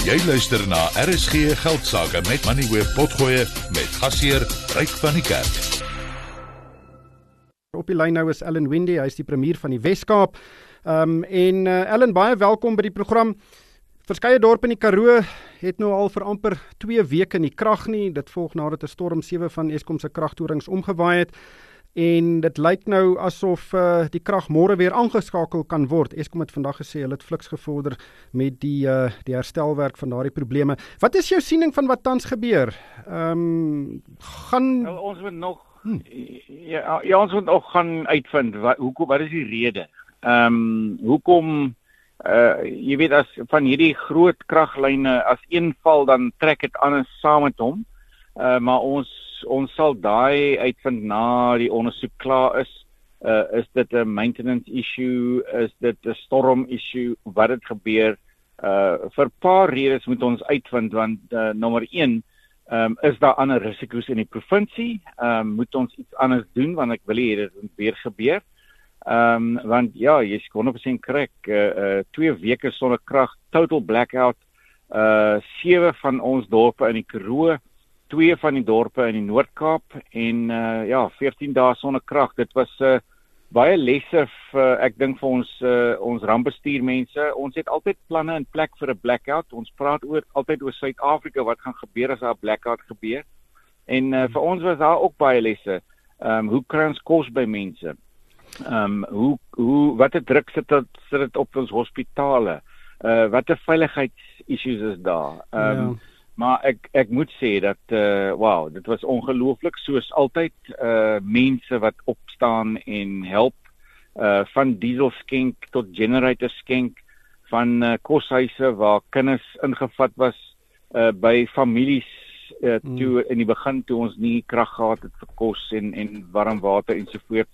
Jy luister na RSG Geldsaake met Money Web Potgoe met gasheer Ryk van die Kerk. Op die lyn nou is Ellen Wendy, hy is die premier van die Wes-Kaap. Ehm um, en uh, Ellen baie welkom by die program. Verskeie dorpe in die Karoo het nou al vir amper 2 weke nie krag nie. Dit volg nadat 'n storm 7 van Eskom se kragtorings omgewaai het en dit lyk nou asof uh, die krag môre weer aangeskakel kan word. Eskom het vandag gesê hulle het fliks gevorder met die uh, die herstelwerk van daardie probleme. Wat is jou siening van wat tans gebeur? Ehm um, gaan well, ons moet nog hmm. ja, ja ons moet nog gaan uitvind wat hoekom wat is die rede? Ehm um, hoekom uh jy weet as van hierdie groot kraglyne as een val dan trek dit anders saam met hom. Uh maar ons ons sal daai uitvind na die ondersoek klaar is. Uh is dit 'n maintenance issue? Is dit 'n storm issue? Wat het gebeur? Uh vir 'n paar redes moet ons uitvind want uh, nommer 1 Ehm um, is daar ander risiko's in die provinsie? Ehm um, moet ons iets anders doen want ek wil hê dit moet weer gebeur. Ehm um, want ja, jy's 100% korrek. Uh uh 2 weke sonder krag, total blackout. Uh sewe van ons dorpe in die Karoo twee van die dorpe in die Noord-Kaap en uh ja, 14 dae sonder krag. Dit was 'n uh, baie lesse vir uh, ek dink vir ons uh, ons rampbestuurmense. Ons het altyd planne in plek vir 'n blackout. Ons praat oor altyd oor Suid-Afrika wat gaan gebeur as daar 'n blackout gebeur. En uh, vir ons was daar ook baie lesse. Ehm um, hoe kry ons kos by mense? Ehm um, hoe hoe watter druk sit dit sit dit op ons hospitale? Uh watter veiligheidsissues is daar? Ehm um, ja maar ek ek moet sê dat uh wow, dit was ongelooflik soos altyd uh mense wat opstaan en help uh van diesel skenk tot generator skenk van uh, koshuise waar kinders ingevat was uh by families uh, toe in die begin toe ons nie krag gehad het vir kos en en warm water ensovoorts.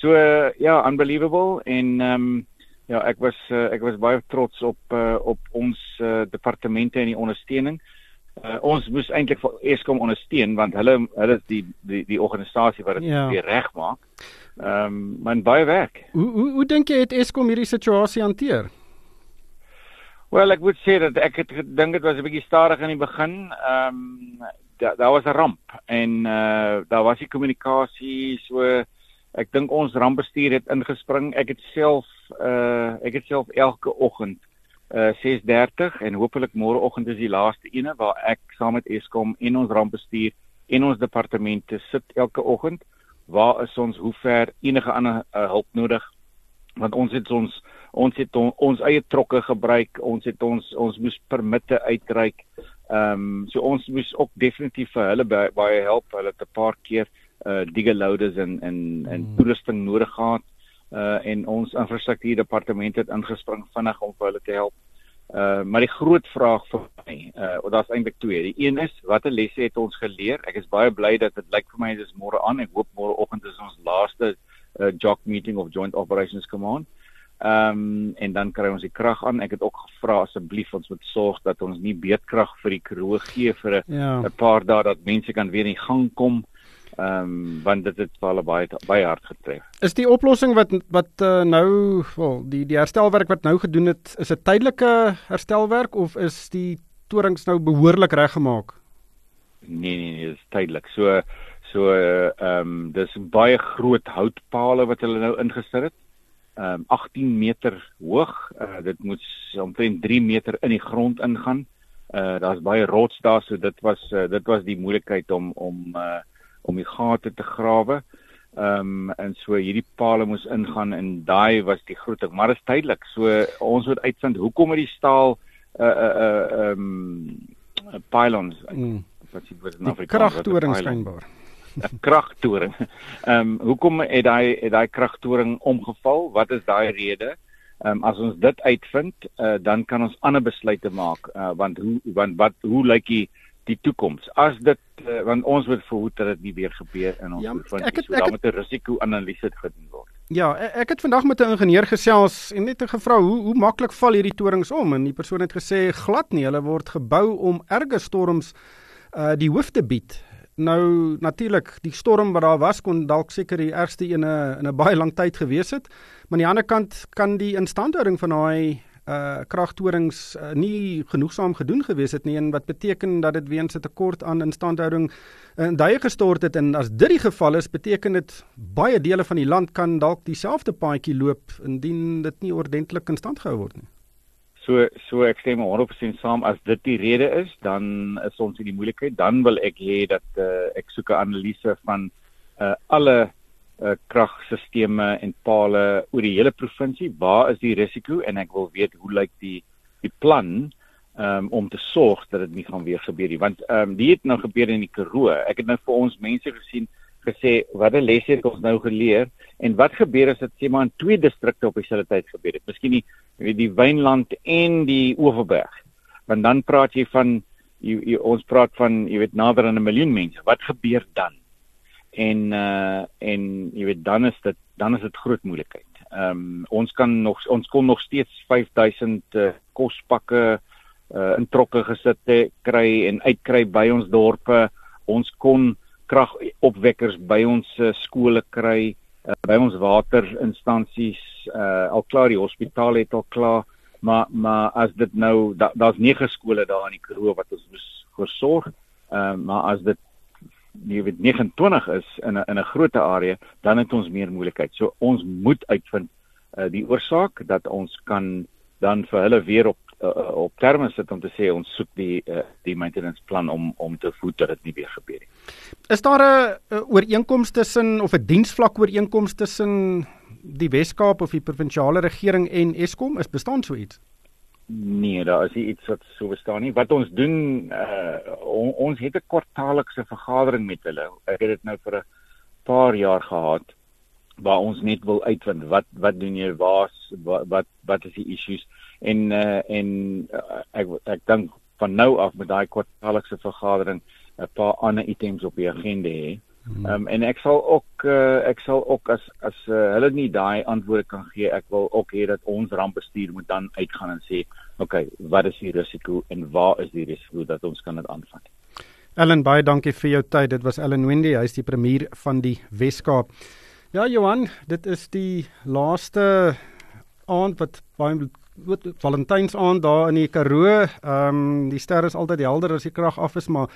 So uh, ja, unbelievable en ehm um, ja, ek was uh, ek was baie trots op uh, op ons uh, departemente en die ondersteuning. Uh, ons moes eintlik vir Eskom ondersteun want hulle hulle is die die die organisasie wat dit ja. weer regmaak. Ehm um, man baie werk. Hoe hoe hoe dink jy het Eskom hierdie situasie hanteer? Wel, ek moet sê dat ek het gedink dit was 'n bietjie stadig in die begin. Ehm um, daar daar was 'n ramp en uh daar was die kommunikasie so ek dink ons rampbestuur het ingespring. Ek het self uh ek het self elke oggend uh 6:30 en hopelik môreoggend is die laaste ene waar ek saam met Eskom en ons rampbestuur en ons departemente sit elke oggend. Waar is ons hoe ver enige ander uh, hulp nodig? Want ons het ons ons het on, ons eie trokke gebruik ons het ons ons moes permitte uitreik. Ehm um, so ons moes ook definitief vir hulle baie, baie help. Hulle het 'n paar keer uh digger loaders en en en hmm. toerusting nodig gehad uh en ons infrastruktuur departement het ingespring vinnig om vir hulle te help. Uh maar die groot vraag vir my, uh daar's eintlik twee. Die een is watter lesse het ons geleer? Ek is baie bly dat dit lyk vir my dis môre aan. Ek hoop môreoggend is ons laaste uh jock meeting of joint operations command. Ehm um, en dan kry ons die krag aan. Ek het ook gevra asseblief ons moet sorg dat ons nie beedkrag vir die Karoo gee vir 'n ja. paar dae dat mense kan weer in gang kom. Ehm um, want dit het vir hulle baie baie hard getref. Is die oplossing wat wat uh, nou wel die die herstelwerk wat nou gedoen het, is 'n tydelike herstelwerk of is die torings nou behoorlik reggemaak? Nee nee nee, dit is tydelik. So so ehm um, dis baie groot houtpale wat hulle nou ingesit het. Ehm um, 18 meter hoog. Uh, dit moet omtrent 3 meter in die grond ingaan. Uh daar's baie rots daar, so dit was uh, dit was die moeilikheid om om uh om die gate te grawe. Ehm um, en so hierdie pale moes ingaan en daai was die groot ding, maar dit is tydelik. So ons moet uitvind hoekom het die staal uh uh uh ehm um, pylons mm. wat sê word in Afrikaans kragtoring skynbaar. kragtoring. Ehm um, hoekom het daai het daai kragtoring omgeval? Wat is daai rede? Ehm um, as ons dit uitvind, uh, dan kan ons ander besluite maak. Uh, want hoe want wat hoe lyk die die toekoms. As dit uh, want ons moet verhoed dat dit nie weer gebeur in ons ja, ek het, so daarmee 'n risiko-analise gedoen word. Ja, ek, ek het vandag met 'n ingenieur gesels en net gevra hoe hoe maklik val hierdie torings om en die persoon het gesê glad nie, hulle word gebou om erge storms uh die hoof te bied. Nou natuurlik, die storm wat daar was kon dalk seker die ergste een in 'n baie lang tyd gewees het, maar aan die ander kant kan die instandhouding van daai uh kragtorings uh, nie genoegsaam gedoen gewees het nie en wat beteken dat dit weens 'n tekort aan instandhouding in duie gestort het en as dit die geval is beteken dit baie dele van die land kan dalk dieselfde paadjie loop indien dit nie ordentlik in stand gehou word nie. So so ek stem 100% saam as dit die rede is, dan is ons in die moeilikheid. Dan wil ek hê dat uh, ek soek 'n analise van uh, alle uh, kragstelsels en pale oor die hele provinsie. Waar is die risiko en ek wil weet hoe lyk die die plan um, om te sorg dat dit nie gaan weer gebeur nie. Want ehm um, dit het nou gebeur in die Karoo. Ek het nou vir ons mense gesien gesê watter lesse het ons nou geleer en wat gebeur as dit sê maar in twee distrikte op dieselfde tyd gebeur het. Miskien die weet die Wynland en die Oeverberg. Want dan praat jy van jy, jy ons praat van jy weet nader aan 'n miljoen mense. Wat gebeur dan? En uh en jy weet dan is dit dan is dit groot moeilikheid. Ehm um, ons kan nog ons kon nog steeds 5000 uh, kospakke uh in trokke gesit te kry en uitkry by ons dorpe. Ons kon kragopwekkers by ons uh, skole kry uh, by ons waterinstansies uh, al klaar die hospitaal het al klaar maar maar as dit nou daar's da nege skole daar in die Karoo wat ons moes versorg uh, maar as dit jy weet 29 is in 'n in 'n groot area dan het ons meer moeilikheid so ons moet uitvind uh, die oorsaak dat ons kan dan vir hulle weer op uh, op terme sit om te sê ons soek die uh, die maintenance plan om om te voed dat dit nie weer gebeur nie. Is daar 'n ooreenkoms tussen of 'n diensvlak ooreenkoms tussen die Wes-Kaap of die provinsiale regering en Eskom? Is bestaan so iets? Nee, daar is iets wat so bestaan nie. Wat ons doen, uh, on, ons het 'n kwartaallikse vergadering met hulle. Ek het dit nou vir 'n paar jaar gehad waar ons net wil uitvind wat wat doen jy waar wat wat, wat is die issues en uh, en uh, ek ek dink van nou af met daai kwartaallikse vergadering 'n paar ander items op die agenda hê. Hmm. Um, en ek sal ook uh, ek sal ook as as uh, hulle nie daai antwoorde kan gee, ek wil ook hê dat ons rampbestuur moet dan uitgaan en sê, oké, okay, wat is die risiko en waar is die risiko dat ons kan dit aanvat? Ellen baie dankie vir jou tyd. Dit was Ellen Wendy, hy is die premier van die Wes-Kaap. Ja Johan, dit is die laaste aand wat baie Valentynsaand daar in die Karoo. Ehm um, die sterre is altyd helder as die krag af is, maar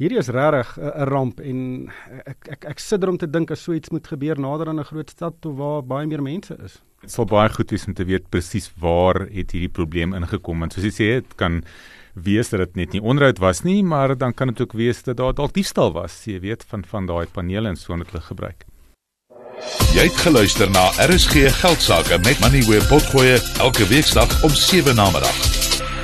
hierdie is regtig 'n ramp en ek ek ek sit er om te dink as so iets moet gebeur nader aan 'n groot stad toe waar baie meer mense is. Dit sal baie goed wees om te weet presies waar het hierdie probleem ingekom en soos jy sê dit kan wees dat dit net nie onruit was nie, maar dan kan dit ook wees dat daar dalk diefstal was, jy weet van van daai panele en so net hulle gebruik. Jy het geluister na RSG Geldsaake met Money where potgoe elke weeksdag om 7 na middag.